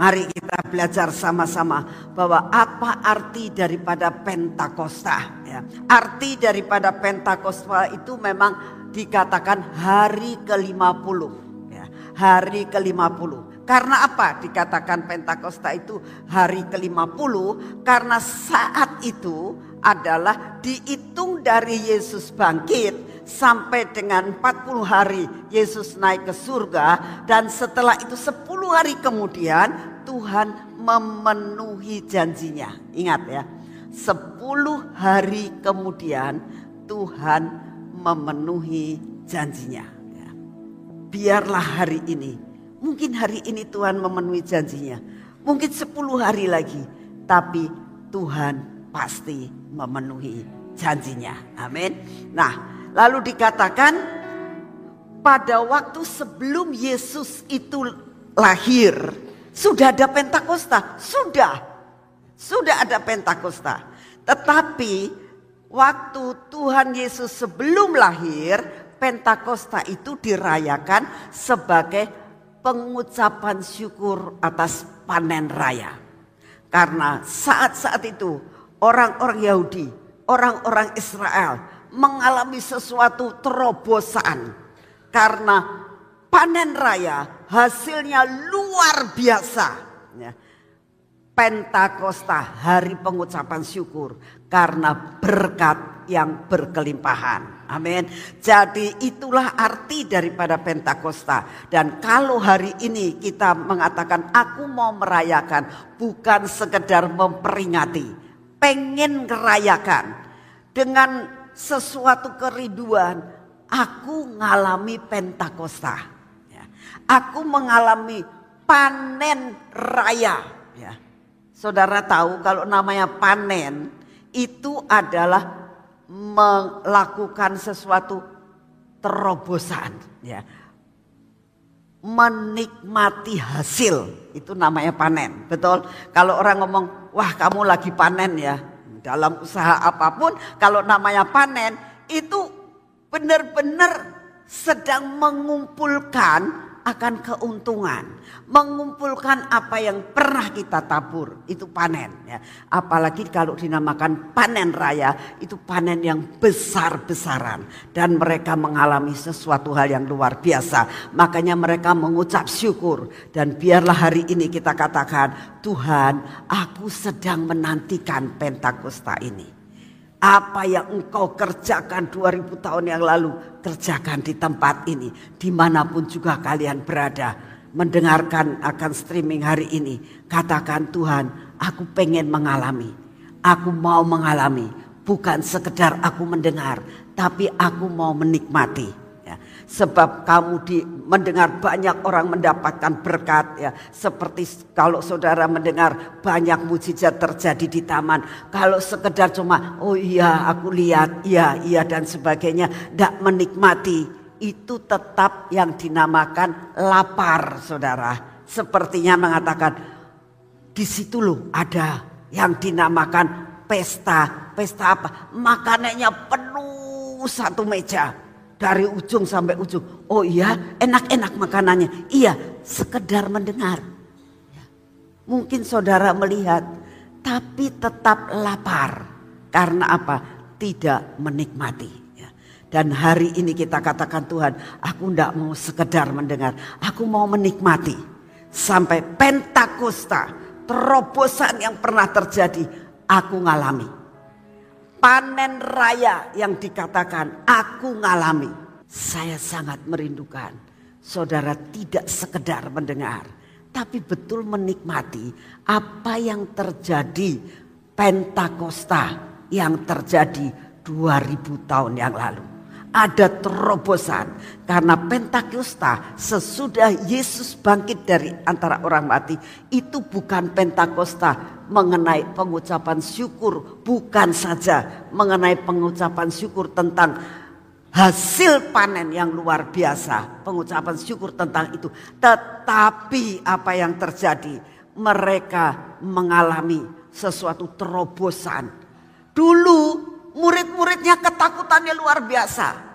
Mari kita belajar sama-sama bahwa apa arti daripada Pentakosta. Ya. Arti daripada Pentakosta itu memang dikatakan hari ke-50. Ya. Hari ke-50. Karena apa dikatakan Pentakosta itu hari ke-50? Karena saat itu adalah dihitung dari Yesus bangkit sampai dengan 40 hari Yesus naik ke surga dan setelah itu 10 hari kemudian Tuhan memenuhi janjinya. Ingat ya, sepuluh hari kemudian Tuhan memenuhi janjinya. Ya. Biarlah hari ini, mungkin hari ini Tuhan memenuhi janjinya. Mungkin sepuluh hari lagi, tapi Tuhan pasti memenuhi janjinya. Amin. Nah, lalu dikatakan pada waktu sebelum Yesus itu lahir, sudah ada Pentakosta, sudah. Sudah ada Pentakosta. Tetapi waktu Tuhan Yesus sebelum lahir, Pentakosta itu dirayakan sebagai pengucapan syukur atas panen raya. Karena saat-saat itu orang-orang Yahudi, orang-orang Israel mengalami sesuatu terobosan karena panen raya hasilnya luar biasa. Ya. Pentakosta hari pengucapan syukur karena berkat yang berkelimpahan. Amin. Jadi itulah arti daripada Pentakosta. Dan kalau hari ini kita mengatakan aku mau merayakan bukan sekedar memperingati, pengen merayakan dengan sesuatu keriduan, aku ngalami Pentakosta. Aku mengalami panen raya. Ya. Saudara tahu kalau namanya panen itu adalah melakukan sesuatu terobosan. Ya. Menikmati hasil itu namanya panen. Betul? Kalau orang ngomong, wah kamu lagi panen ya. Dalam usaha apa pun kalau namanya panen itu benar-benar sedang mengumpulkan akan keuntungan, mengumpulkan apa yang pernah kita tabur, itu panen ya. Apalagi kalau dinamakan panen raya, itu panen yang besar-besaran dan mereka mengalami sesuatu hal yang luar biasa. Makanya mereka mengucap syukur dan biarlah hari ini kita katakan, Tuhan, aku sedang menantikan Pentakosta ini. Apa yang engkau kerjakan 2000 tahun yang lalu, kerjakan di tempat ini. Di mana pun juga kalian berada. Mendengarkan akan streaming hari ini. Katakan Tuhan, aku pengen mengalami. Aku mau mengalami. Bukan sekedar aku mendengar, tapi aku mau menikmati. Sebab kamu di mendengar banyak orang mendapatkan berkat ya. Seperti kalau saudara mendengar banyak mujizat terjadi di taman. Kalau sekedar cuma oh iya aku lihat, iya iya dan sebagainya. Tidak menikmati. Itu tetap yang dinamakan lapar saudara. Sepertinya mengatakan di situ loh ada yang dinamakan pesta. Pesta apa? Makanannya penuh satu meja dari ujung sampai ujung. Oh iya, enak-enak makanannya. Iya, sekedar mendengar. Ya. Mungkin saudara melihat, tapi tetap lapar. Karena apa? Tidak menikmati. Ya. Dan hari ini kita katakan Tuhan, aku tidak mau sekedar mendengar. Aku mau menikmati. Sampai Pentakosta, terobosan yang pernah terjadi, aku ngalami panen raya yang dikatakan aku ngalami. Saya sangat merindukan saudara tidak sekedar mendengar. Tapi betul menikmati apa yang terjadi Pentakosta yang terjadi 2000 tahun yang lalu ada terobosan. Karena Pentakosta sesudah Yesus bangkit dari antara orang mati itu bukan Pentakosta mengenai pengucapan syukur bukan saja mengenai pengucapan syukur tentang hasil panen yang luar biasa pengucapan syukur tentang itu. Tetapi apa yang terjadi? Mereka mengalami sesuatu terobosan. Dulu murid-muridnya ketakutannya luar biasa.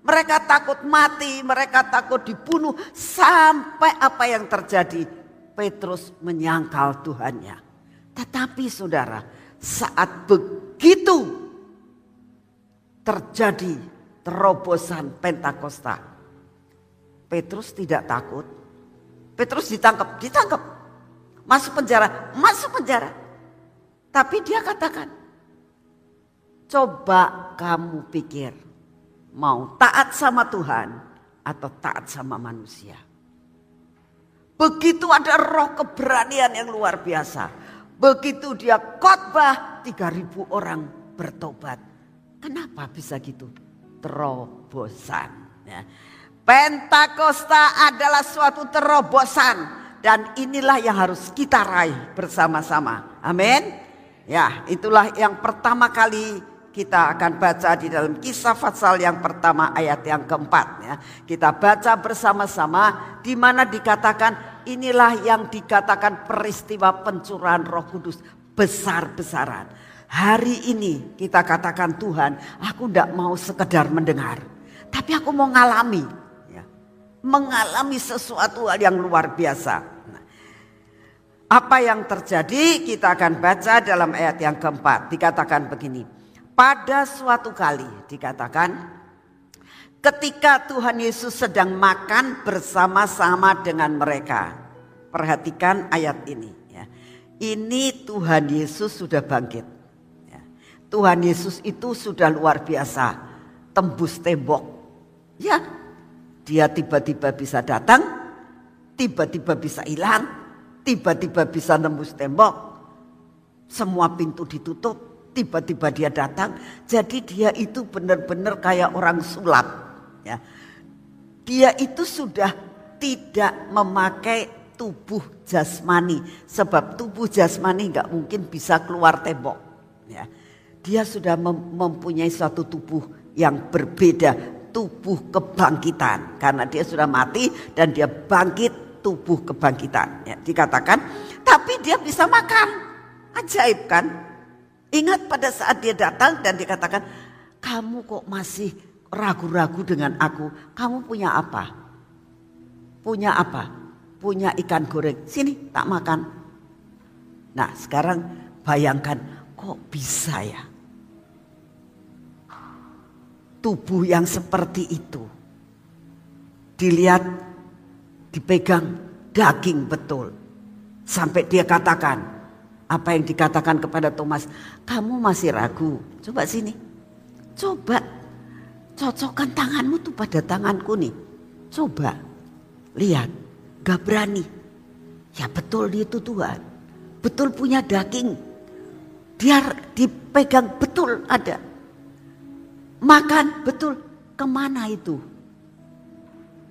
Mereka takut mati, mereka takut dibunuh sampai apa yang terjadi Petrus menyangkal Tuhannya. Tetapi saudara, saat begitu terjadi terobosan Pentakosta. Petrus tidak takut. Petrus ditangkap, ditangkap. Masuk penjara, masuk penjara. Tapi dia katakan, coba kamu pikir mau taat sama Tuhan atau taat sama manusia. Begitu ada roh keberanian yang luar biasa. Begitu dia khotbah 3000 orang bertobat. Kenapa bisa gitu? Terobosan. Ya. Pentakosta adalah suatu terobosan. Dan inilah yang harus kita raih bersama-sama. Amin. Ya, itulah yang pertama kali kita akan baca di dalam kisah Fatsal yang pertama ayat yang keempat ya. Kita baca bersama-sama di mana dikatakan inilah yang dikatakan peristiwa pencurahan Roh Kudus besar-besaran. Hari ini kita katakan Tuhan, aku tidak mau sekedar mendengar, tapi aku mau ngalami, ya. mengalami sesuatu yang luar biasa. Apa yang terjadi kita akan baca dalam ayat yang keempat. Dikatakan begini. Pada suatu kali dikatakan ketika Tuhan Yesus sedang makan bersama-sama dengan mereka. Perhatikan ayat ini. Ya. Ini Tuhan Yesus sudah bangkit. Ya. Tuhan Yesus itu sudah luar biasa. Tembus tembok. Ya, dia tiba-tiba bisa datang, tiba-tiba bisa hilang, tiba-tiba bisa nembus tembok. Semua pintu ditutup, tiba-tiba dia datang. Jadi dia itu benar-benar kayak orang sulap. Ya. Dia itu sudah tidak memakai tubuh jasmani. Sebab tubuh jasmani nggak mungkin bisa keluar tembok. Ya. Dia sudah mempunyai suatu tubuh yang berbeda. Tubuh kebangkitan. Karena dia sudah mati dan dia bangkit tubuh kebangkitan. Ya, dikatakan, tapi dia bisa makan. Ajaib kan? Ingat pada saat dia datang dan dikatakan, kamu kok masih ragu-ragu dengan aku? Kamu punya apa? Punya apa? Punya ikan goreng. Sini tak makan. Nah sekarang bayangkan kok bisa ya? Tubuh yang seperti itu. Dilihat dipegang daging betul. Sampai dia katakan, apa yang dikatakan kepada Thomas, kamu masih ragu, coba sini. Coba cocokkan tanganmu tuh pada tanganku nih. Coba, lihat, gak berani. Ya betul dia itu Tuhan, betul punya daging. Dia dipegang betul ada. Makan betul, ke mana itu?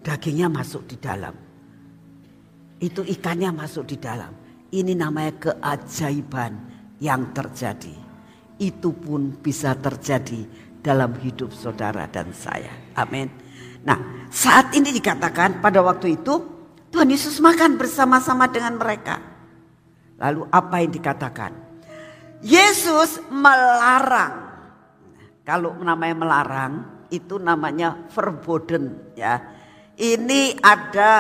Dagingnya masuk di dalam itu ikannya masuk di dalam. Ini namanya keajaiban yang terjadi. Itu pun bisa terjadi dalam hidup saudara dan saya. Amin. Nah, saat ini dikatakan pada waktu itu Tuhan Yesus makan bersama-sama dengan mereka. Lalu apa yang dikatakan? Yesus melarang. Kalau namanya melarang itu namanya verboden ya. Ini ada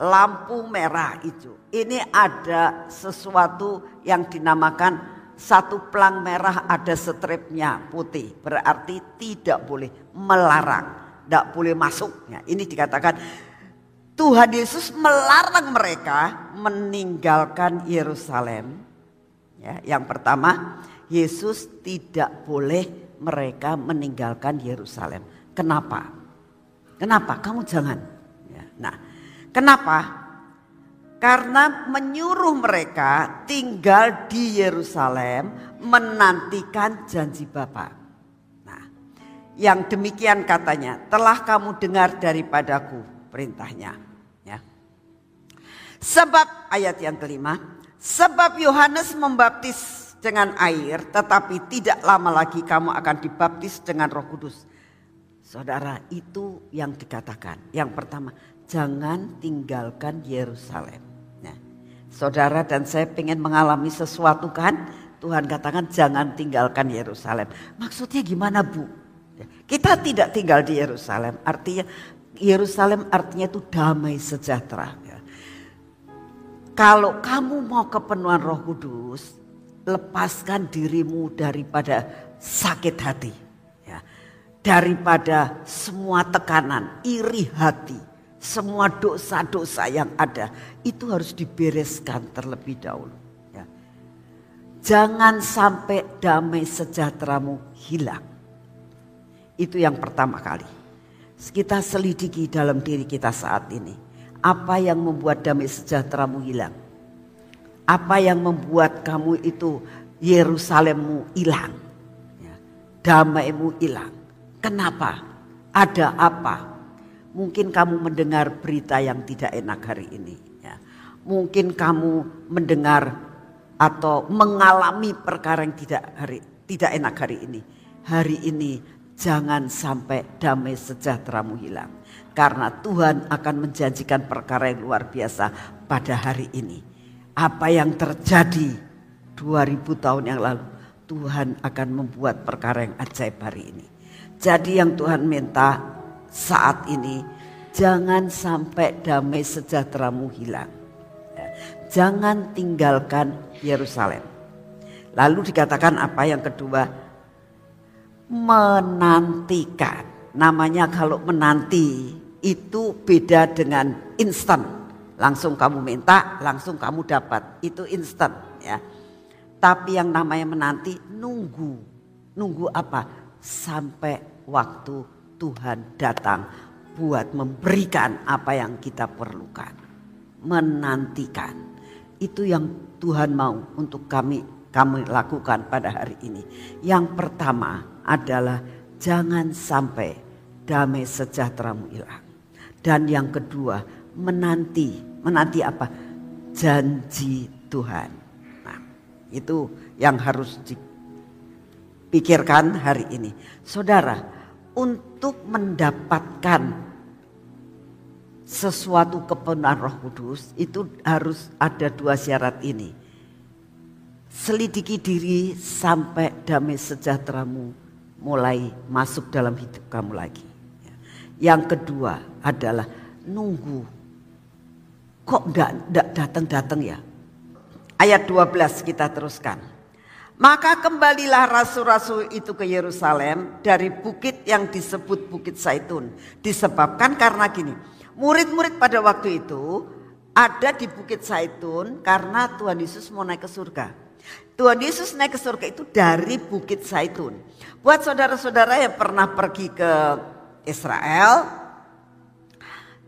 lampu merah itu. Ini ada sesuatu yang dinamakan satu pelang merah ada stripnya putih. Berarti tidak boleh melarang. Tidak boleh masuk. Ya, ini dikatakan Tuhan Yesus melarang mereka meninggalkan Yerusalem. Ya, yang pertama, Yesus tidak boleh mereka meninggalkan Yerusalem. Kenapa? Kenapa? Kamu jangan. Ya, nah, Kenapa? Karena menyuruh mereka tinggal di Yerusalem menantikan janji Bapa. Nah, yang demikian katanya, telah kamu dengar daripadaku perintahnya. Ya. Sebab ayat yang kelima, sebab Yohanes membaptis dengan air, tetapi tidak lama lagi kamu akan dibaptis dengan Roh Kudus. Saudara, itu yang dikatakan. Yang pertama, jangan tinggalkan Yerusalem. Saudara dan saya ingin mengalami sesuatu kan, Tuhan katakan jangan tinggalkan Yerusalem. Maksudnya gimana Bu? Ya, kita tidak tinggal di Yerusalem, artinya Yerusalem artinya itu damai sejahtera. Ya. kalau kamu mau kepenuhan Roh Kudus, lepaskan dirimu daripada sakit hati, ya. daripada semua tekanan, iri hati, semua dosa-dosa yang ada itu harus dibereskan terlebih dahulu. Ya. Jangan sampai damai sejahteramu hilang. Itu yang pertama kali. Kita selidiki dalam diri kita saat ini apa yang membuat damai sejahteramu hilang? Apa yang membuat kamu itu Yerusalemmu hilang? Ya, damaimu hilang. Kenapa? Ada apa? Mungkin kamu mendengar berita yang tidak enak hari ini. Ya. Mungkin kamu mendengar atau mengalami perkara yang tidak hari tidak enak hari ini. Hari ini jangan sampai damai sejahteramu hilang. Karena Tuhan akan menjanjikan perkara yang luar biasa pada hari ini. Apa yang terjadi 2000 tahun yang lalu, Tuhan akan membuat perkara yang ajaib hari ini. Jadi yang Tuhan minta saat ini, jangan sampai damai sejahteramu hilang. Ya, jangan tinggalkan Yerusalem. Lalu dikatakan apa yang kedua? Menantikan. Namanya kalau menanti itu beda dengan instan. Langsung kamu minta, langsung kamu dapat. Itu instan ya. Tapi yang namanya menanti nunggu. Nunggu apa? Sampai waktu Tuhan datang buat memberikan apa yang kita perlukan. Menantikan. Itu yang Tuhan mau untuk kami kami lakukan pada hari ini. Yang pertama adalah jangan sampai damai sejahteramu hilang. Dan yang kedua, menanti. Menanti apa? Janji Tuhan. Nah, itu yang harus dipikirkan hari ini. Saudara, untuk mendapatkan sesuatu kepenuhan Roh Kudus itu harus ada dua syarat ini. Selidiki diri sampai damai sejahteramu mulai masuk dalam hidup kamu lagi. Yang kedua adalah nunggu. Kok enggak datang-datang ya? Ayat 12 kita teruskan. Maka kembalilah rasul-rasul itu ke Yerusalem dari bukit yang disebut Bukit Saitun. Disebabkan karena gini, murid-murid pada waktu itu ada di Bukit Saitun karena Tuhan Yesus mau naik ke surga. Tuhan Yesus naik ke surga itu dari Bukit Saitun. Buat saudara-saudara yang pernah pergi ke Israel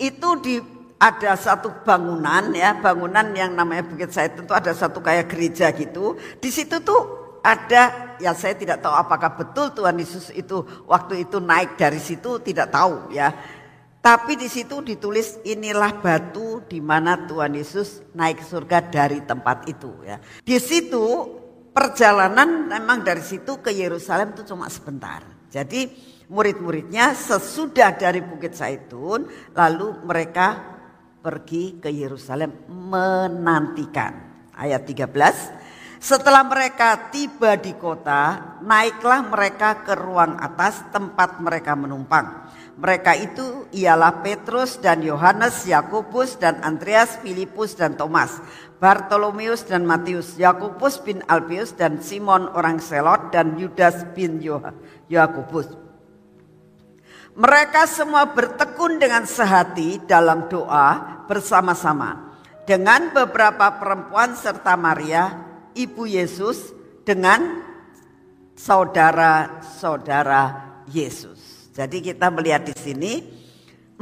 itu di ada satu bangunan ya bangunan yang namanya Bukit Said itu ada satu kayak gereja gitu di situ tuh ada ya saya tidak tahu apakah betul Tuhan Yesus itu waktu itu naik dari situ tidak tahu ya tapi di situ ditulis inilah batu di mana Tuhan Yesus naik surga dari tempat itu ya di situ perjalanan memang dari situ ke Yerusalem itu cuma sebentar jadi murid-muridnya sesudah dari Bukit Saitun lalu mereka pergi ke Yerusalem menantikan. Ayat 13. Setelah mereka tiba di kota, naiklah mereka ke ruang atas tempat mereka menumpang. Mereka itu ialah Petrus dan Yohanes, Yakobus dan Andreas, Filipus dan Thomas, Bartolomeus dan Matius, Yakobus bin Alpius dan Simon orang Selot dan Yudas bin Yakobus. Mereka semua bertekun dengan sehati dalam doa bersama-sama dengan beberapa perempuan serta Maria, ibu Yesus dengan saudara-saudara Yesus. Jadi kita melihat di sini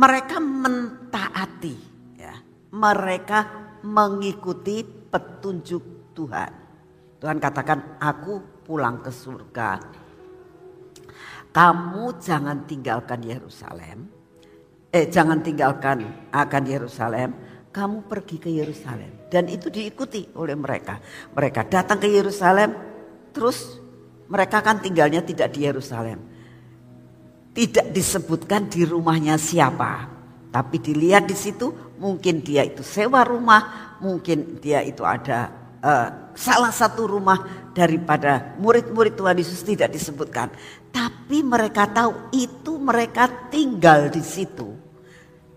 mereka mentaati ya. Mereka mengikuti petunjuk Tuhan. Tuhan katakan aku pulang ke surga kamu jangan tinggalkan Yerusalem. Eh jangan tinggalkan akan Yerusalem. Kamu pergi ke Yerusalem. Dan itu diikuti oleh mereka. Mereka datang ke Yerusalem. Terus mereka kan tinggalnya tidak di Yerusalem. Tidak disebutkan di rumahnya siapa. Tapi dilihat di situ mungkin dia itu sewa rumah. Mungkin dia itu ada uh, salah satu rumah daripada murid-murid Tuhan Yesus tidak disebutkan. Tapi mereka tahu itu mereka tinggal di situ.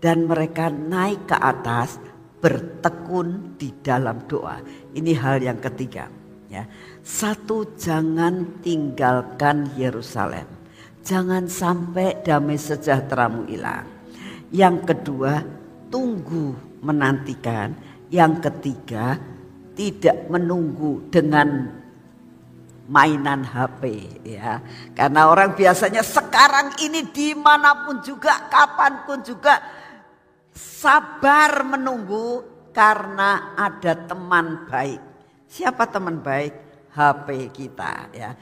Dan mereka naik ke atas bertekun di dalam doa. Ini hal yang ketiga. Ya. Satu, jangan tinggalkan Yerusalem. Jangan sampai damai sejahteramu hilang. Yang kedua, tunggu menantikan. Yang ketiga, tidak menunggu dengan mainan HP ya. Karena orang biasanya sekarang ini di mana pun juga, kapan pun juga sabar menunggu karena ada teman baik. Siapa teman baik? HP kita ya.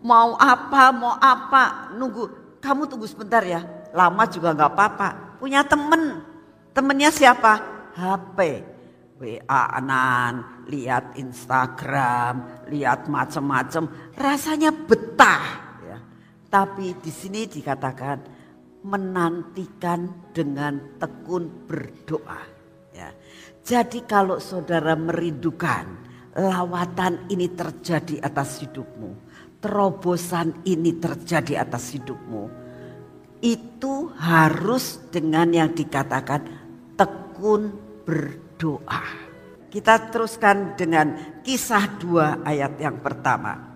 Mau apa, mau apa, nunggu. Kamu tunggu sebentar ya, lama juga nggak apa-apa. Punya temen, temennya siapa? HP. WA-anan, lihat Instagram, lihat macam-macam, rasanya betah. Ya. Tapi di sini dikatakan menantikan dengan tekun berdoa. Ya. Jadi kalau saudara merindukan lawatan ini terjadi atas hidupmu, terobosan ini terjadi atas hidupmu, itu harus dengan yang dikatakan tekun berdoa doa. Kita teruskan dengan kisah dua ayat yang pertama.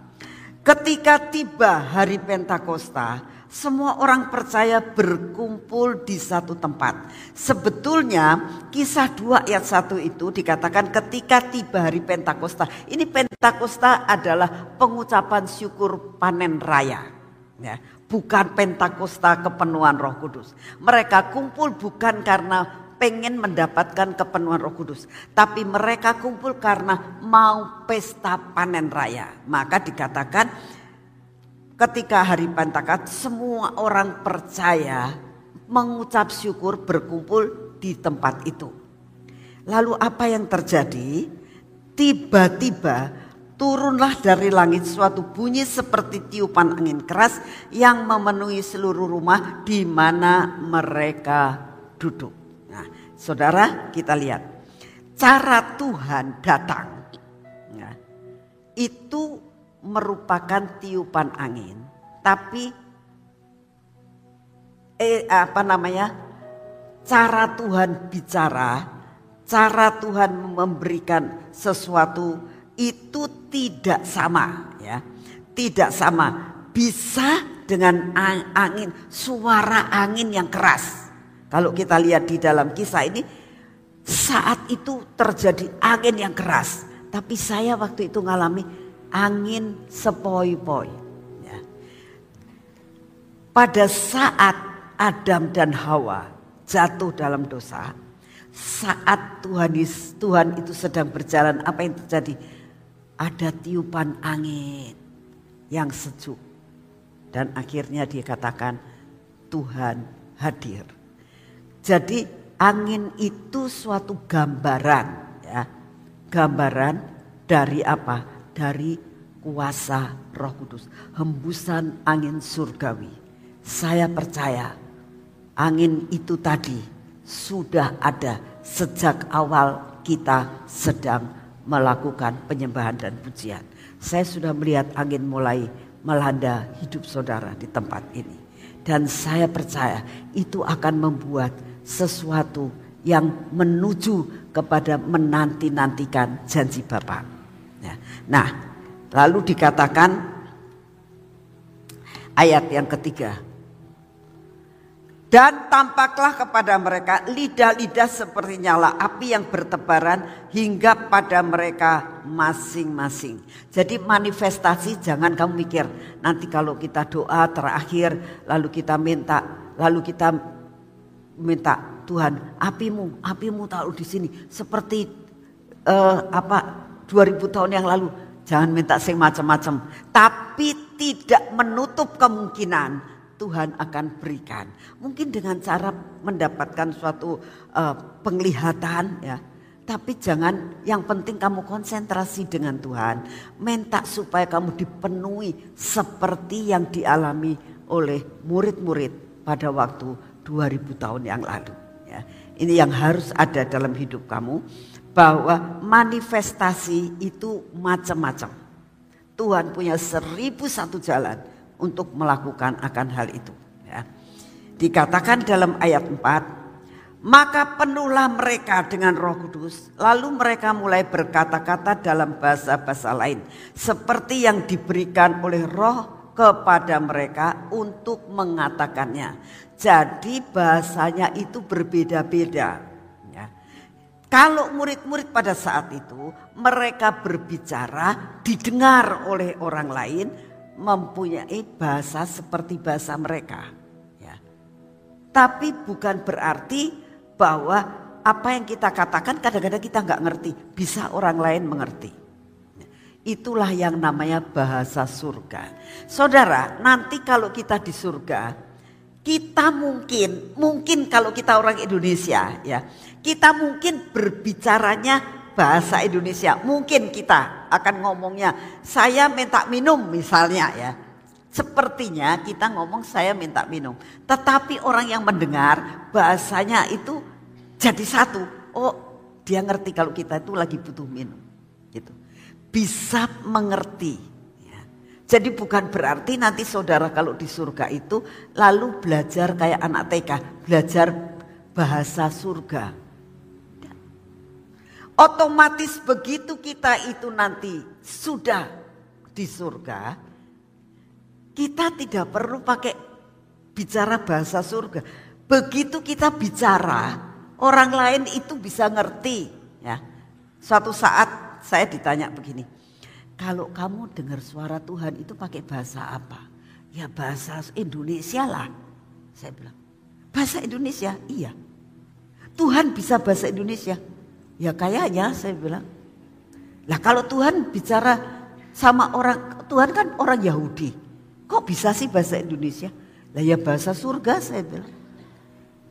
Ketika tiba hari Pentakosta, semua orang percaya berkumpul di satu tempat. Sebetulnya kisah dua ayat satu itu dikatakan ketika tiba hari Pentakosta. Ini Pentakosta adalah pengucapan syukur panen raya. Ya, bukan Pentakosta kepenuhan roh kudus. Mereka kumpul bukan karena pengen mendapatkan kepenuhan roh kudus. Tapi mereka kumpul karena mau pesta panen raya. Maka dikatakan ketika hari Pentakat semua orang percaya mengucap syukur berkumpul di tempat itu. Lalu apa yang terjadi? Tiba-tiba turunlah dari langit suatu bunyi seperti tiupan angin keras yang memenuhi seluruh rumah di mana mereka duduk. Saudara, kita lihat cara Tuhan datang. Ya, itu merupakan tiupan angin, tapi eh apa namanya? Cara Tuhan bicara, cara Tuhan memberikan sesuatu itu tidak sama ya. Tidak sama. Bisa dengan angin, suara angin yang keras kalau kita lihat di dalam kisah ini, saat itu terjadi angin yang keras. Tapi saya waktu itu ngalami angin sepoi-poi. Ya. Pada saat Adam dan Hawa jatuh dalam dosa, saat Tuhan, Tuhan itu sedang berjalan, apa yang terjadi? Ada tiupan angin yang sejuk. Dan akhirnya dia katakan Tuhan hadir. Jadi angin itu suatu gambaran ya. Gambaran dari apa? Dari kuasa Roh Kudus, hembusan angin surgawi. Saya percaya angin itu tadi sudah ada sejak awal kita sedang melakukan penyembahan dan pujian. Saya sudah melihat angin mulai melanda hidup saudara di tempat ini. Dan saya percaya itu akan membuat sesuatu yang menuju kepada menanti-nantikan janji Bapa. Ya. Nah, lalu dikatakan ayat yang ketiga. Dan tampaklah kepada mereka lidah-lidah seperti nyala api yang bertebaran hingga pada mereka masing-masing. Jadi manifestasi jangan kamu mikir nanti kalau kita doa terakhir lalu kita minta lalu kita minta Tuhan apimu, apimu taruh di sini seperti uh, apa 2000 tahun yang lalu. Jangan minta sing macam-macam, tapi tidak menutup kemungkinan Tuhan akan berikan. Mungkin dengan cara mendapatkan suatu uh, penglihatan ya. Tapi jangan yang penting kamu konsentrasi dengan Tuhan. Minta supaya kamu dipenuhi seperti yang dialami oleh murid-murid pada waktu 2000 tahun yang lalu. Ya. Ini yang harus ada dalam hidup kamu bahwa manifestasi itu macam-macam. Tuhan punya seribu satu jalan untuk melakukan akan hal itu. Ya. Dikatakan dalam ayat 4, Maka penuhlah mereka dengan roh kudus. Lalu mereka mulai berkata-kata dalam bahasa-bahasa lain. Seperti yang diberikan oleh roh kepada mereka untuk mengatakannya. Jadi bahasanya itu berbeda-beda. Ya. Kalau murid-murid pada saat itu mereka berbicara didengar oleh orang lain mempunyai bahasa seperti bahasa mereka. Ya. Tapi bukan berarti bahwa apa yang kita katakan kadang-kadang kita nggak ngerti, bisa orang lain mengerti. Itulah yang namanya bahasa surga. Saudara, nanti kalau kita di surga, kita mungkin, mungkin kalau kita orang Indonesia ya, kita mungkin berbicaranya bahasa Indonesia. Mungkin kita akan ngomongnya, saya minta minum misalnya ya. Sepertinya kita ngomong saya minta minum. Tetapi orang yang mendengar bahasanya itu jadi satu. Oh, dia ngerti kalau kita itu lagi butuh minum. Gitu. Bisa mengerti. Jadi bukan berarti nanti saudara kalau di surga itu lalu belajar kayak anak TK, belajar bahasa surga. Otomatis begitu kita itu nanti sudah di surga, kita tidak perlu pakai bicara bahasa surga. Begitu kita bicara, Orang lain itu bisa ngerti. Ya. Suatu saat saya ditanya begini, kalau kamu dengar suara Tuhan itu pakai bahasa apa? Ya bahasa Indonesia lah. Saya bilang, bahasa Indonesia? Iya. Tuhan bisa bahasa Indonesia? Ya kayaknya saya bilang. Lah kalau Tuhan bicara sama orang, Tuhan kan orang Yahudi. Kok bisa sih bahasa Indonesia? Lah ya bahasa surga saya bilang.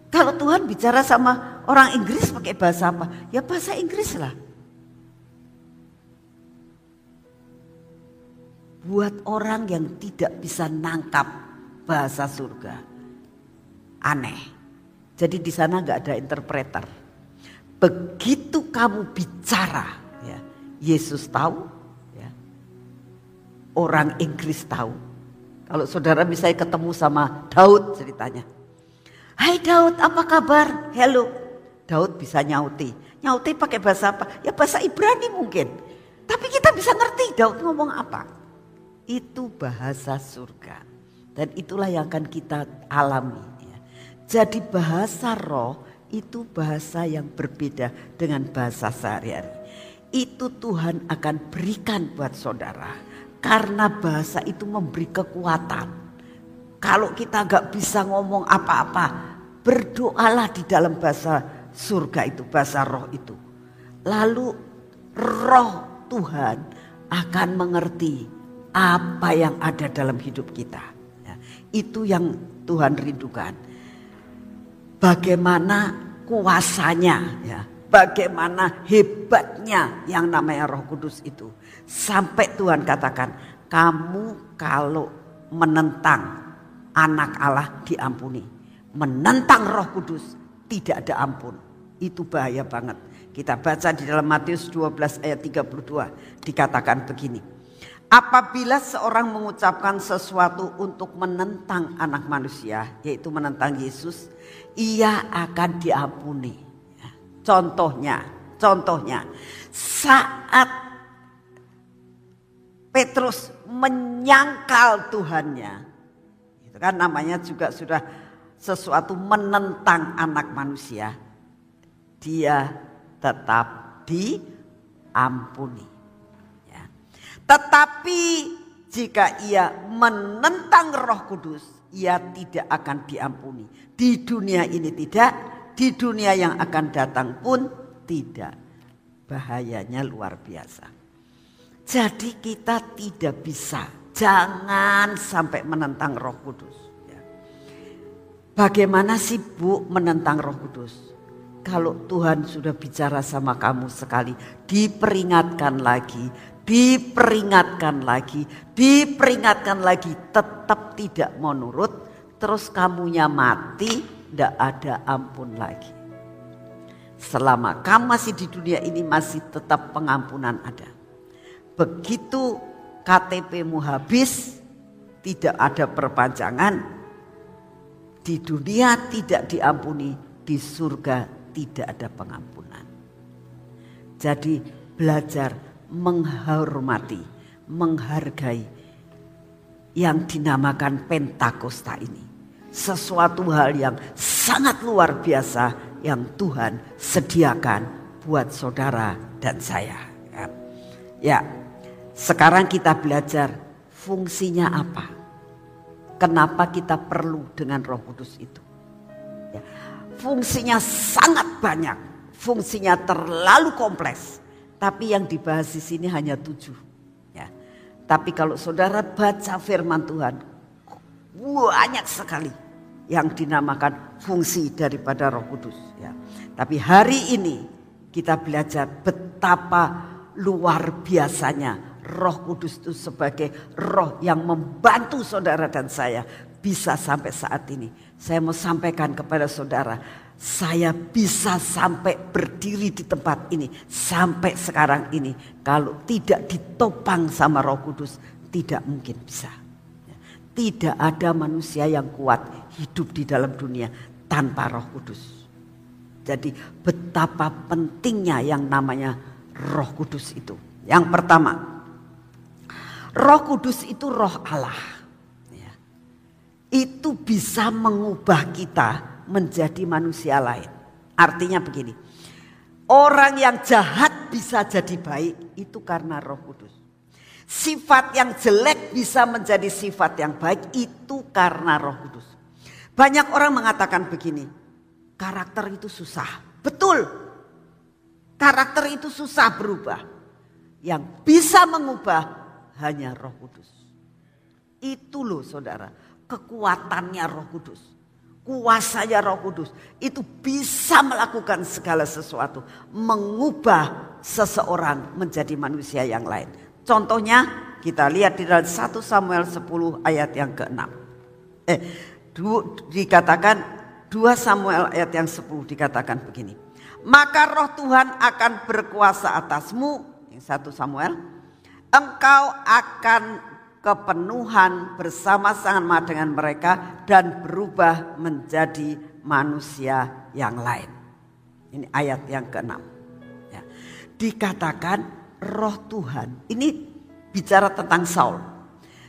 Kalau Tuhan bicara sama orang Inggris pakai bahasa apa? Ya bahasa Inggris lah. Buat orang yang tidak bisa nangkap bahasa surga. Aneh. Jadi di sana nggak ada interpreter. Begitu kamu bicara, ya, Yesus tahu, ya, orang Inggris tahu. Kalau saudara misalnya ketemu sama Daud ceritanya, Hai Daud, apa kabar? Hello. Daud bisa nyauti. Nyauti pakai bahasa apa? Ya bahasa Ibrani mungkin. Tapi kita bisa ngerti Daud ngomong apa. Itu bahasa surga. Dan itulah yang akan kita alami. Ya. Jadi bahasa roh itu bahasa yang berbeda dengan bahasa sehari-hari. Itu Tuhan akan berikan buat saudara. Karena bahasa itu memberi kekuatan. Kalau kita nggak bisa ngomong apa-apa, Berdoalah di dalam bahasa surga itu, bahasa roh itu. Lalu roh Tuhan akan mengerti apa yang ada dalam hidup kita. Ya, itu yang Tuhan rindukan. Bagaimana kuasanya ya, bagaimana hebatnya yang namanya Roh Kudus itu. Sampai Tuhan katakan, kamu kalau menentang anak Allah diampuni menentang roh kudus tidak ada ampun. Itu bahaya banget. Kita baca di dalam Matius 12 ayat 32 dikatakan begini. Apabila seorang mengucapkan sesuatu untuk menentang anak manusia, yaitu menentang Yesus, ia akan diampuni. Ya, contohnya, contohnya saat Petrus menyangkal Tuhannya, itu kan namanya juga sudah sesuatu menentang anak manusia, dia tetap diampuni. Ya. Tetapi jika ia menentang Roh Kudus, ia tidak akan diampuni. Di dunia ini tidak, di dunia yang akan datang pun tidak. Bahayanya luar biasa. Jadi kita tidak bisa, jangan sampai menentang Roh Kudus. Bagaimana sih Bu menentang Roh Kudus? Kalau Tuhan sudah bicara sama kamu sekali, diperingatkan lagi, diperingatkan lagi, diperingatkan lagi, tetap tidak mau nurut, terus kamunya mati, tidak ada ampun lagi. Selama kamu masih di dunia ini masih tetap pengampunan ada. Begitu KTP-mu habis, tidak ada perpanjangan, di dunia tidak diampuni, di surga tidak ada pengampunan. Jadi belajar menghormati, menghargai yang dinamakan Pentakosta ini. Sesuatu hal yang sangat luar biasa yang Tuhan sediakan buat saudara dan saya. Ya, ya sekarang kita belajar fungsinya apa. Kenapa kita perlu dengan roh kudus itu. Ya, fungsinya sangat banyak. Fungsinya terlalu kompleks. Tapi yang dibahas di sini hanya tujuh. Ya. Tapi kalau saudara baca firman Tuhan. Banyak sekali yang dinamakan fungsi daripada roh kudus. Ya. Tapi hari ini kita belajar betapa luar biasanya Roh Kudus itu sebagai roh yang membantu saudara dan saya bisa sampai saat ini. Saya mau sampaikan kepada saudara, saya bisa sampai berdiri di tempat ini sampai sekarang ini. Kalau tidak ditopang sama Roh Kudus, tidak mungkin bisa. Tidak ada manusia yang kuat hidup di dalam dunia tanpa Roh Kudus. Jadi betapa pentingnya yang namanya Roh Kudus itu. Yang pertama, Roh Kudus itu roh Allah. Ya. Itu bisa mengubah kita menjadi manusia lain. Artinya begini. Orang yang jahat bisa jadi baik itu karena roh kudus. Sifat yang jelek bisa menjadi sifat yang baik itu karena roh kudus. Banyak orang mengatakan begini. Karakter itu susah. Betul. Karakter itu susah berubah. Yang bisa mengubah hanya Roh Kudus. Itu loh saudara, kekuatannya Roh Kudus. Kuasanya Roh Kudus itu bisa melakukan segala sesuatu, mengubah seseorang menjadi manusia yang lain. Contohnya kita lihat di dalam 1 Samuel 10 ayat yang ke-6. Eh, du, dikatakan 2 Samuel ayat yang 10 dikatakan begini. Maka roh Tuhan akan berkuasa atasmu. Yang 1 Samuel engkau akan kepenuhan bersama-sama dengan mereka dan berubah menjadi manusia yang lain. Ini ayat yang keenam. Ya. Dikatakan roh Tuhan. Ini bicara tentang Saul.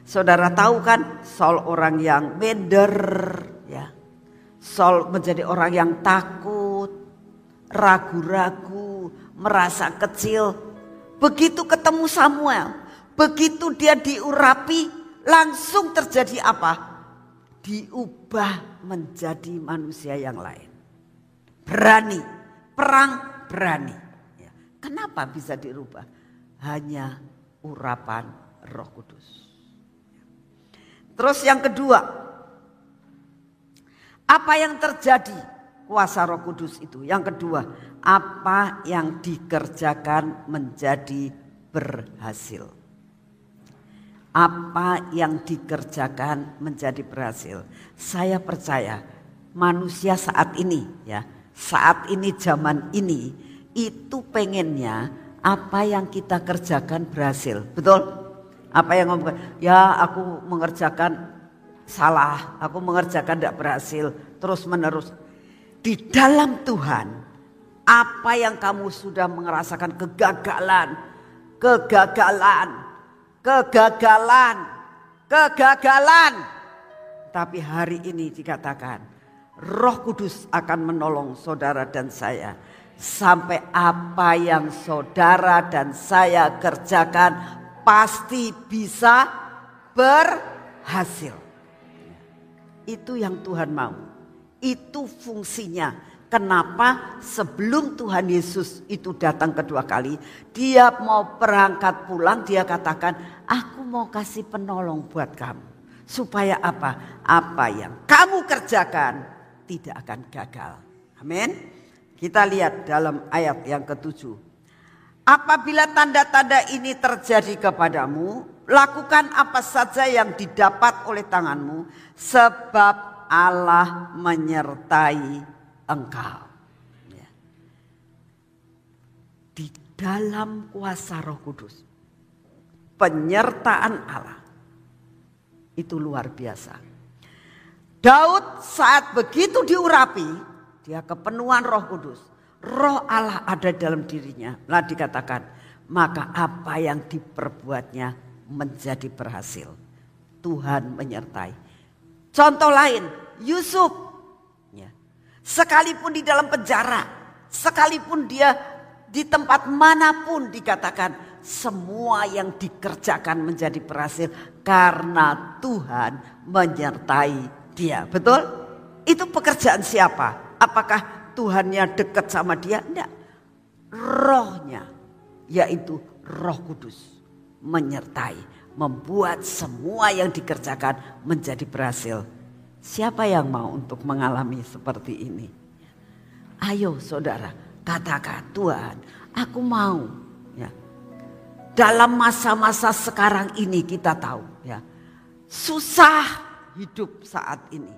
Saudara tahu kan Saul orang yang bender. Ya. Saul menjadi orang yang takut, ragu-ragu, merasa kecil, Begitu ketemu Samuel, begitu dia diurapi, langsung terjadi apa? Diubah menjadi manusia yang lain. Berani, perang berani. Ya. Kenapa bisa dirubah? Hanya urapan roh kudus. Terus yang kedua, apa yang terjadi kuasa roh kudus itu? Yang kedua, apa yang dikerjakan menjadi berhasil. Apa yang dikerjakan menjadi berhasil. Saya percaya manusia saat ini ya, saat ini zaman ini itu pengennya apa yang kita kerjakan berhasil. Betul? Apa yang ngomong, ya aku mengerjakan salah, aku mengerjakan tidak berhasil, terus menerus. Di dalam Tuhan apa yang kamu sudah merasakan kegagalan, kegagalan, kegagalan, kegagalan. Tapi hari ini dikatakan Roh Kudus akan menolong saudara dan saya sampai apa yang saudara dan saya kerjakan pasti bisa berhasil. Itu yang Tuhan mau. Itu fungsinya Kenapa sebelum Tuhan Yesus itu datang kedua kali, dia mau berangkat pulang, dia katakan, aku mau kasih penolong buat kamu. Supaya apa? Apa yang kamu kerjakan tidak akan gagal. Amin. Kita lihat dalam ayat yang ketujuh. Apabila tanda-tanda ini terjadi kepadamu, lakukan apa saja yang didapat oleh tanganmu, sebab Allah menyertai engkau. Ya. Di dalam kuasa roh kudus. Penyertaan Allah. Itu luar biasa. Daud saat begitu diurapi. dia kepenuhan Roh Kudus, Roh Allah ada dalam dirinya. Lah dikatakan, maka apa yang diperbuatnya menjadi berhasil. Tuhan menyertai. Contoh lain, Yusuf. Sekalipun di dalam penjara, sekalipun dia di tempat mana pun dikatakan semua yang dikerjakan menjadi berhasil karena Tuhan menyertai dia. Betul? Itu pekerjaan siapa? Apakah Tuhannya dekat sama dia? Tidak. Rohnya yaitu Roh Kudus menyertai, membuat semua yang dikerjakan menjadi berhasil. Siapa yang mau untuk mengalami seperti ini? Ayo saudara, katakan Tuhan, aku mau. Ya. Dalam masa-masa sekarang ini kita tahu ya, susah hidup saat ini.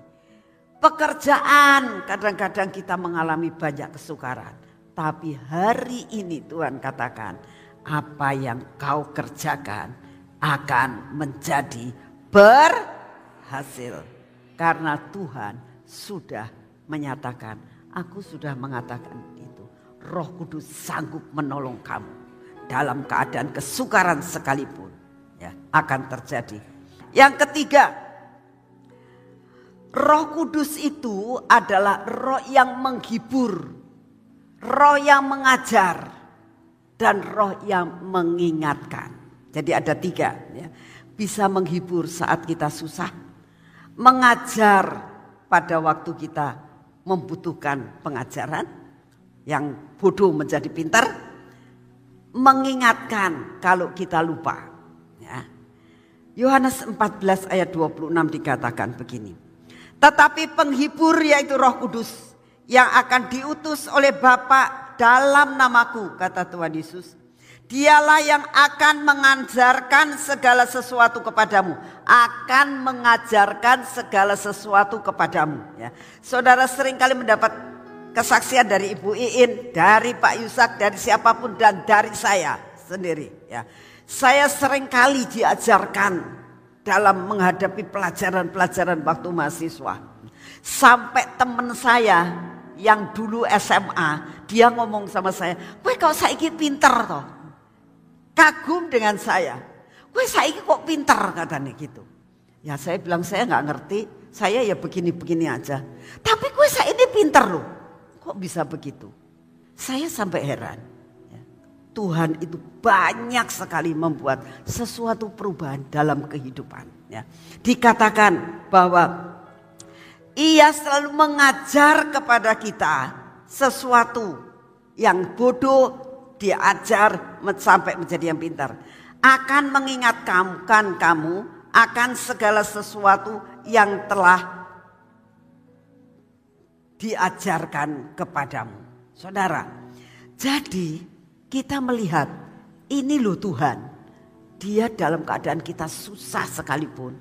Pekerjaan kadang-kadang kita mengalami banyak kesukaran. Tapi hari ini Tuhan katakan, apa yang kau kerjakan akan menjadi berhasil. Karena Tuhan sudah menyatakan, aku sudah mengatakan itu. Roh Kudus sanggup menolong kamu dalam keadaan kesukaran sekalipun. Ya, akan terjadi. Yang ketiga, Roh Kudus itu adalah roh yang menghibur, roh yang mengajar, dan roh yang mengingatkan. Jadi ada tiga, ya. bisa menghibur saat kita susah, mengajar pada waktu kita membutuhkan pengajaran, yang bodoh menjadi pintar, mengingatkan kalau kita lupa. Ya. Yohanes 14 ayat 26 dikatakan begini. Tetapi penghibur yaitu roh kudus yang akan diutus oleh Bapa dalam namaku, kata Tuhan Yesus Dialah yang akan mengajarkan segala sesuatu kepadamu, akan mengajarkan segala sesuatu kepadamu. Ya. Saudara sering kali mendapat kesaksian dari Ibu Iin, dari Pak Yusak, dari siapa pun dan dari saya sendiri. Ya. Saya sering kali diajarkan dalam menghadapi pelajaran-pelajaran waktu mahasiswa. Sampai teman saya yang dulu SMA, dia ngomong sama saya, "Wah, kau saiki pinter toh." Kagum dengan saya. Wah saya kok pinter katanya gitu. Ya saya bilang saya nggak ngerti, saya ya begini-begini aja. Tapi gue saya ini pinter loh. Kok bisa begitu? Saya sampai heran. Ya. Tuhan itu banyak sekali membuat sesuatu perubahan dalam kehidupan. Ya. Dikatakan bahwa ia selalu mengajar kepada kita sesuatu yang bodoh diajar sampai menjadi yang pintar. Akan mengingatkan kamu akan segala sesuatu yang telah diajarkan kepadamu. Saudara, jadi kita melihat ini loh Tuhan. Dia dalam keadaan kita susah sekalipun.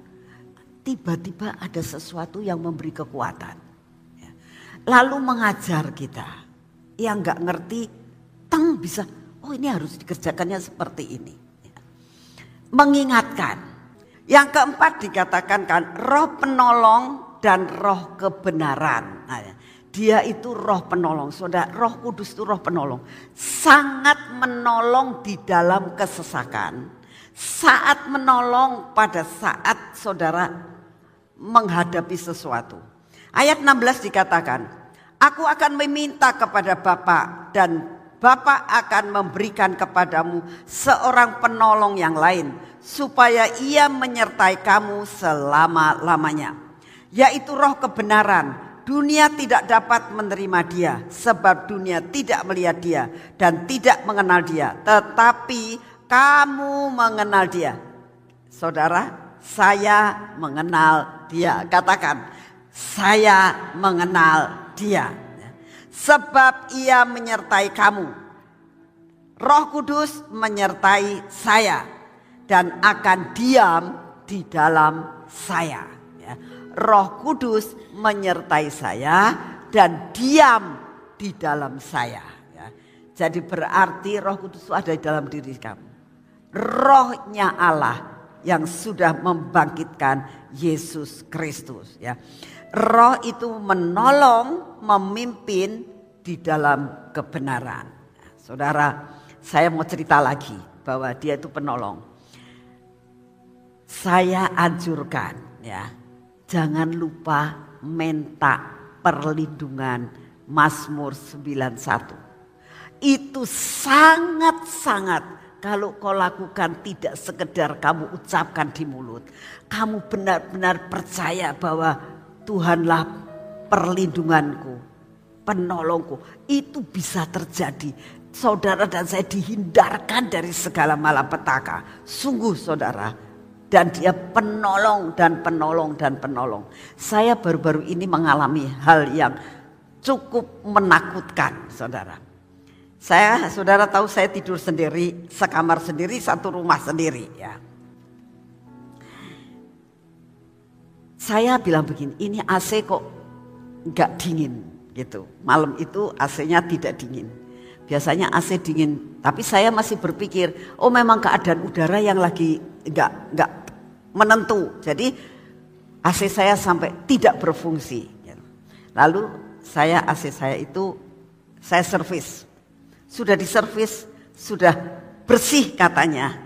Tiba-tiba ada sesuatu yang memberi kekuatan. Ya. Lalu mengajar kita. Yang gak ngerti bisa, oh ini harus dikerjakannya seperti ini. Mengingatkan. Yang keempat dikatakan kan roh penolong dan roh kebenaran. Nah, dia itu roh penolong. Saudara, roh kudus itu roh penolong. Sangat menolong di dalam kesesakan. Saat menolong pada saat saudara menghadapi sesuatu. Ayat 16 dikatakan, Aku akan meminta kepada Bapak dan Bapak akan memberikan kepadamu seorang penolong yang lain supaya ia menyertai kamu selama-lamanya. Yaitu roh kebenaran. Dunia tidak dapat menerima dia sebab dunia tidak melihat dia dan tidak mengenal dia. Tetapi kamu mengenal dia. Saudara, saya mengenal dia. Katakan, saya mengenal dia sebab ia menyertai kamu. Roh Kudus menyertai saya dan akan diam di dalam saya. Ya. Roh Kudus menyertai saya dan diam di dalam saya. Ya. Jadi berarti Roh Kudus ada di dalam diri kamu. Rohnya Allah yang sudah membangkitkan Yesus Kristus ya. Roh itu menolong, memimpin di dalam kebenaran. Saudara, saya mau cerita lagi bahwa dia itu penolong. Saya anjurkan ya, jangan lupa minta perlindungan Mazmur 91. Itu sangat-sangat kalau kau lakukan tidak sekedar kamu ucapkan di mulut. Kamu benar-benar percaya bahwa Tuhanlah perlindunganku, penolongku. Itu bisa terjadi. Saudara dan saya dihindarkan dari segala malapetaka. Sungguh saudara, dan dia penolong dan penolong dan penolong. Saya baru-baru ini mengalami hal yang cukup menakutkan, saudara. Saya, saudara tahu saya tidur sendiri, sekamar sendiri, satu rumah sendiri, ya. Saya bilang begini, ini AC kok nggak dingin gitu. Malam itu AC-nya tidak dingin. Biasanya AC dingin, tapi saya masih berpikir, oh memang keadaan udara yang lagi nggak nggak menentu. Jadi AC saya sampai tidak berfungsi. Lalu saya AC saya itu saya servis. Sudah diservis, sudah bersih katanya.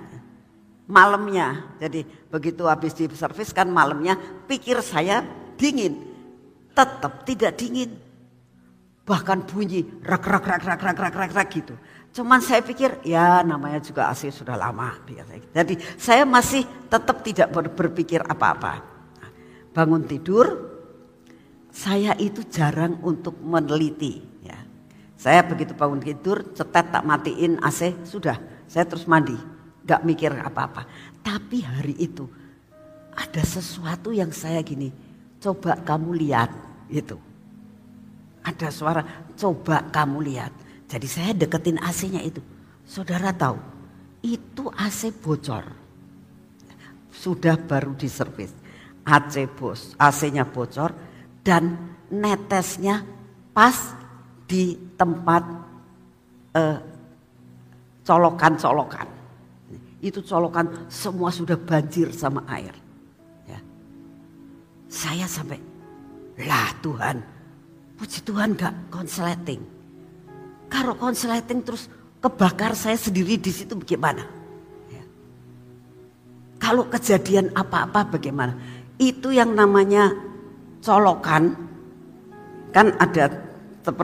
Malamnya, jadi begitu habis diservis kan malamnya pikir saya dingin. Tetap tidak dingin. Bahkan bunyi rak rak rak rak rak rak rak, rak gitu. Cuman saya pikir ya namanya juga AC sudah lama. Jadi saya masih tetap tidak berpikir apa-apa. Bangun tidur, saya itu jarang untuk meneliti. Ya. Saya begitu bangun tidur, cetet tak matiin AC, sudah. Saya terus mandi, gak mikir apa-apa. Tapi hari itu ada sesuatu yang saya gini, coba kamu lihat gitu. Ada suara, coba kamu lihat jadi saya deketin AC-nya itu. Saudara tahu, itu AC bocor. Sudah baru diservis. AC bos, AC-nya bocor dan netesnya pas di tempat eh, colokan-colokan. Itu colokan semua sudah banjir sama air. Ya. Saya sampai, lah Tuhan, puji Tuhan gak konsleting kalau konsleting terus kebakar saya sendiri di situ bagaimana? Ya. Kalau kejadian apa-apa bagaimana? Itu yang namanya colokan. Kan ada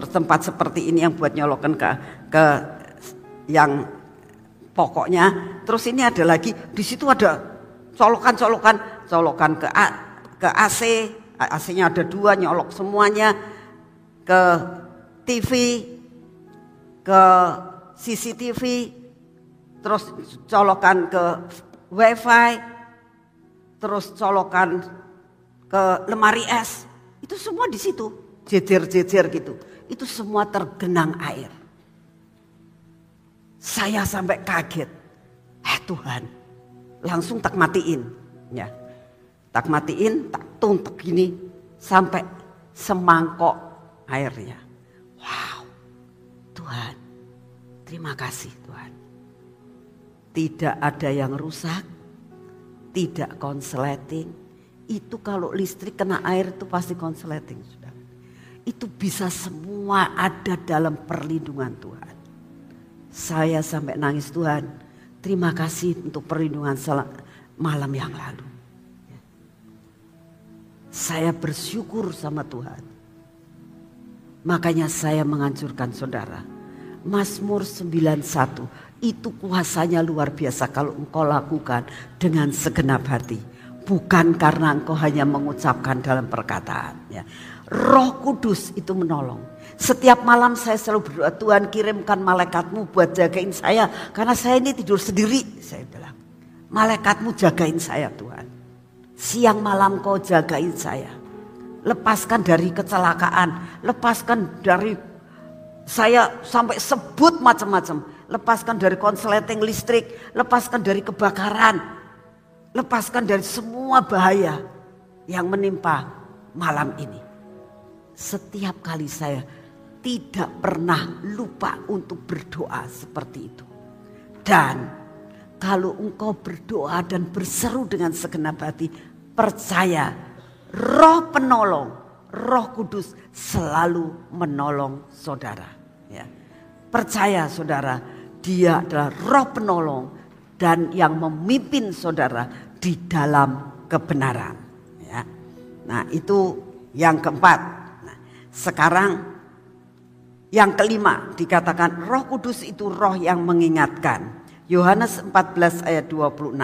tempat seperti ini yang buat nyolokan ke ke yang pokoknya. Terus ini ada lagi di situ ada colokan-colokan, colokan ke ke AC, AC-nya ada dua nyolok semuanya ke TV, ke CCTV, terus colokan ke WiFi, terus colokan ke lemari es. Itu semua di situ, jejer-jejer gitu. Itu semua tergenang air. Saya sampai kaget. Eh Tuhan, langsung tak matiin. Ya. Tak matiin, tak tuntuk gini sampai semangkok airnya. Tuhan. Terima kasih Tuhan. Tidak ada yang rusak, tidak konsleting. Itu kalau listrik kena air itu pasti konsleting sudah. Itu bisa semua ada dalam perlindungan Tuhan. Saya sampai nangis Tuhan. Terima kasih untuk perlindungan malam yang lalu. Saya bersyukur sama Tuhan. Makanya saya menganjurkan saudara Mazmur 91 itu kuasanya luar biasa kalau engkau lakukan dengan segenap hati. Bukan karena engkau hanya mengucapkan dalam perkataan. Ya. Roh Kudus itu menolong. Setiap malam saya selalu berdoa Tuhan kirimkan malaikatmu buat jagain saya. Karena saya ini tidur sendiri. Saya bilang malaikatmu jagain saya Tuhan. Siang malam kau jagain saya. Lepaskan dari kecelakaan. Lepaskan dari saya sampai sebut macam-macam. Lepaskan dari konsleting listrik, lepaskan dari kebakaran, lepaskan dari semua bahaya yang menimpa malam ini. Setiap kali saya tidak pernah lupa untuk berdoa seperti itu. Dan kalau engkau berdoa dan berseru dengan segenap hati, percaya roh penolong, roh kudus selalu menolong saudara. Ya. Percaya saudara, dia adalah roh penolong dan yang memimpin saudara di dalam kebenaran. Ya. Nah itu yang keempat. Nah, sekarang yang kelima dikatakan roh kudus itu roh yang mengingatkan. Yohanes 14 ayat 26.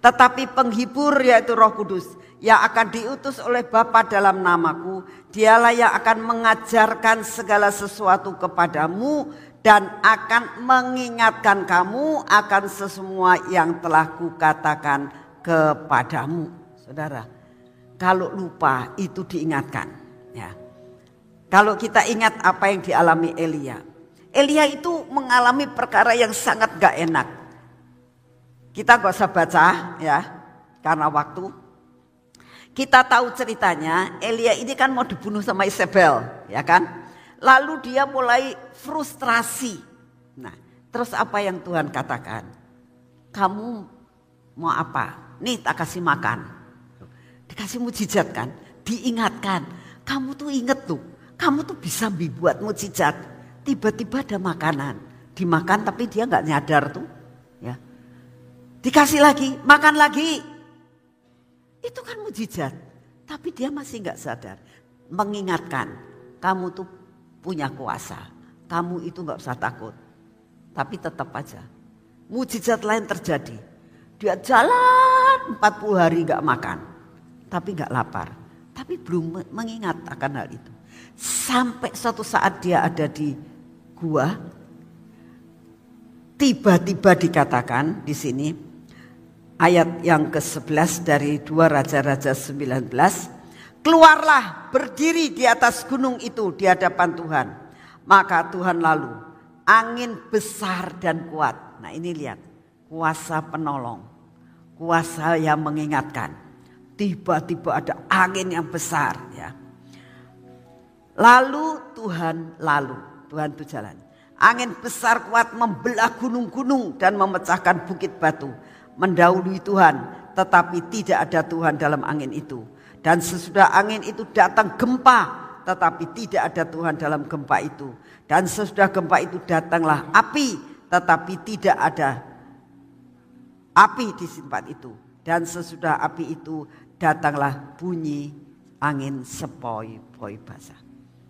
Tetapi penghibur yaitu Roh Kudus yang akan diutus oleh Bapa dalam namaku, dialah yang akan mengajarkan segala sesuatu kepadamu dan akan mengingatkan kamu akan sesemua yang telah kukatakan kepadamu. Saudara, kalau lupa itu diingatkan, ya. Kalau kita ingat apa yang dialami Elia, Elia itu mengalami perkara yang sangat gak enak. Kita gak usah baca ya, karena waktu. Kita tahu ceritanya, Elia ini kan mau dibunuh sama Isabel, ya kan? Lalu dia mulai frustrasi. Nah, terus apa yang Tuhan katakan? Kamu mau apa? Nih tak kasih makan. Dikasih mujizat kan? Diingatkan. Kamu tuh inget tuh, kamu tuh bisa dibuat mujizat tiba-tiba ada makanan. Dimakan tapi dia nggak nyadar tuh. Ya. Dikasih lagi, makan lagi. Itu kan mujizat. Tapi dia masih nggak sadar. Mengingatkan, kamu tuh punya kuasa. Kamu itu nggak usah takut. Tapi tetap aja. Mujizat lain terjadi. Dia jalan 40 hari nggak makan. Tapi nggak lapar. Tapi belum mengingat akan hal itu. Sampai suatu saat dia ada di gua tiba-tiba dikatakan di sini ayat yang ke-11 dari dua raja-raja 19 keluarlah berdiri di atas gunung itu di hadapan Tuhan. Maka Tuhan lalu angin besar dan kuat. Nah ini lihat kuasa penolong kuasa yang mengingatkan. Tiba-tiba ada angin yang besar ya. Lalu Tuhan lalu Tuhan itu jalan. Angin besar kuat membelah gunung-gunung dan memecahkan bukit batu. Mendahului Tuhan tetapi tidak ada Tuhan dalam angin itu. Dan sesudah angin itu datang gempa tetapi tidak ada Tuhan dalam gempa itu. Dan sesudah gempa itu datanglah api tetapi tidak ada api di tempat itu. Dan sesudah api itu datanglah bunyi angin sepoi-poi basah.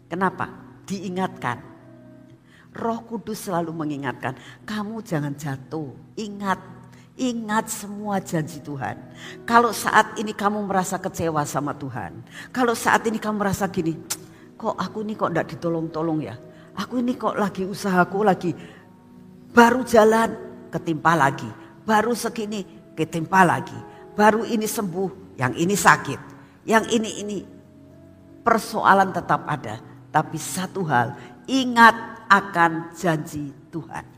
Kenapa? Diingatkan Roh Kudus selalu mengingatkan, kamu jangan jatuh. Ingat, ingat semua janji Tuhan. Kalau saat ini kamu merasa kecewa sama Tuhan, kalau saat ini kamu merasa gini, kok aku ini kok tidak ditolong-tolong ya? Aku ini kok lagi usahaku lagi baru jalan ketimpa lagi, baru segini ketimpa lagi, baru ini sembuh, yang ini sakit, yang ini ini persoalan tetap ada. Tapi satu hal, ingat akan janji Tuhan.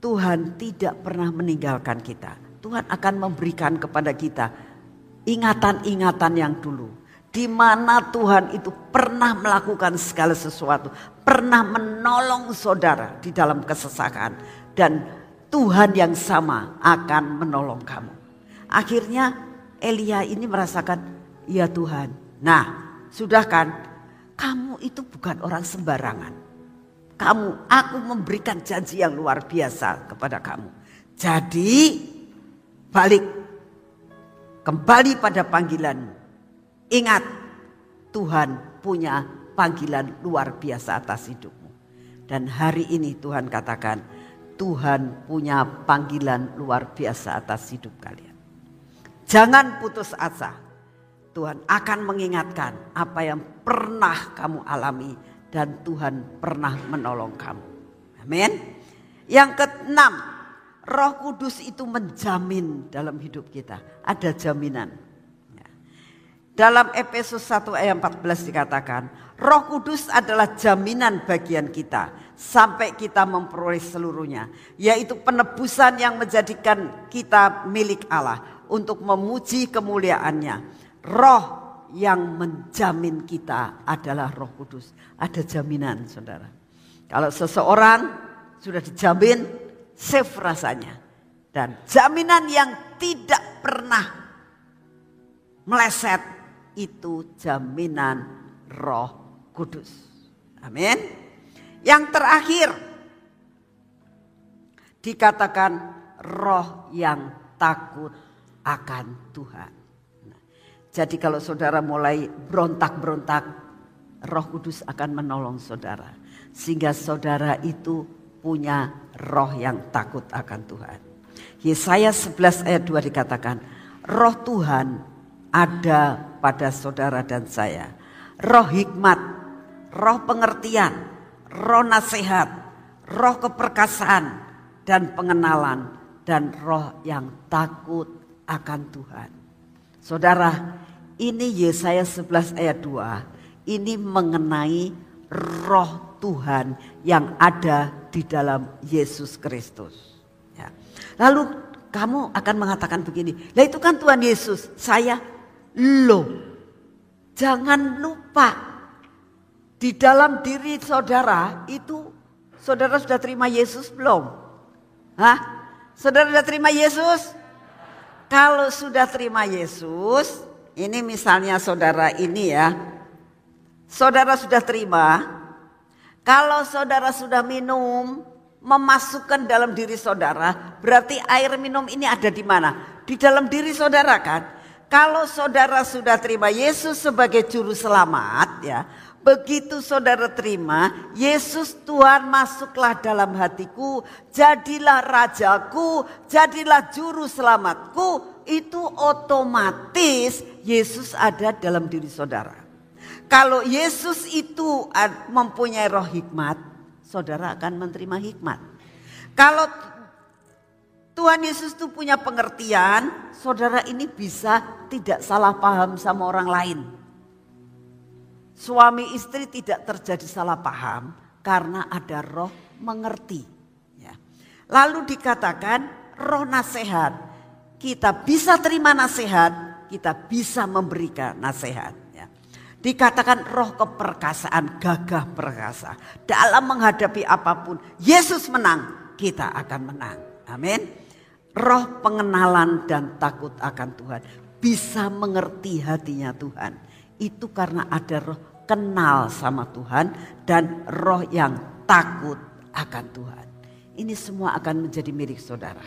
Tuhan tidak pernah meninggalkan kita. Tuhan akan memberikan kepada kita ingatan-ingatan yang dulu. Di mana Tuhan itu pernah melakukan segala sesuatu. Pernah menolong saudara di dalam kesesakan. Dan Tuhan yang sama akan menolong kamu. Akhirnya Elia ini merasakan, ya Tuhan. Nah sudah kan kamu itu bukan orang sembarangan kamu, aku memberikan janji yang luar biasa kepada kamu. Jadi balik kembali pada panggilan. Ingat Tuhan punya panggilan luar biasa atas hidupmu. Dan hari ini Tuhan katakan Tuhan punya panggilan luar biasa atas hidup kalian. Jangan putus asa. Tuhan akan mengingatkan apa yang pernah kamu alami dan Tuhan pernah menolong kamu. Amin. Yang keenam, Roh Kudus itu menjamin dalam hidup kita. Ada jaminan. Ya. Dalam Efesus 1 ayat 14 dikatakan, Roh Kudus adalah jaminan bagian kita sampai kita memperoleh seluruhnya, yaitu penebusan yang menjadikan kita milik Allah untuk memuji kemuliaannya. Roh yang menjamin kita adalah Roh Kudus. Ada jaminan, saudara. Kalau seseorang sudah dijamin, safe rasanya. Dan jaminan yang tidak pernah meleset itu jaminan roh kudus. Amin. Yang terakhir dikatakan roh yang takut akan Tuhan. Jadi kalau saudara mulai berontak-berontak, roh kudus akan menolong saudara. Sehingga saudara itu punya roh yang takut akan Tuhan. Yesaya 11 ayat 2 dikatakan, roh Tuhan ada pada saudara dan saya. Roh hikmat, roh pengertian, roh nasihat, roh keperkasaan dan pengenalan dan roh yang takut akan Tuhan. Saudara, ini Yesaya 11 ayat 2. Ini mengenai roh Tuhan yang ada di dalam Yesus Kristus. Ya. Lalu kamu akan mengatakan begini, lah itu kan Tuhan Yesus, saya lo. Jangan lupa di dalam diri saudara itu saudara sudah terima Yesus belum? Hah? Saudara sudah terima Yesus? Kalau sudah terima Yesus, ini misalnya saudara ini ya. Saudara sudah terima. Kalau saudara sudah minum, memasukkan dalam diri saudara, berarti air minum ini ada di mana? Di dalam diri saudara kan? Kalau saudara sudah terima Yesus sebagai juru selamat ya, begitu saudara terima Yesus Tuhan masuklah dalam hatiku, jadilah rajaku, jadilah juru selamatku, itu otomatis Yesus ada dalam diri saudara. Kalau Yesus itu mempunyai roh hikmat, saudara akan menerima hikmat. Kalau Tuhan Yesus itu punya pengertian, saudara ini bisa tidak salah paham sama orang lain. Suami istri tidak terjadi salah paham karena ada roh mengerti. Ya. Lalu dikatakan roh nasihat. Kita bisa terima nasihat, kita bisa memberikan nasihat. Ya. Dikatakan roh keperkasaan, gagah perkasa. Dalam menghadapi apa pun, Yesus menang, kita akan menang. Amin roh pengenalan dan takut akan Tuhan. Bisa mengerti hatinya Tuhan. Itu karena ada roh kenal sama Tuhan dan roh yang takut akan Tuhan. Ini semua akan menjadi milik saudara.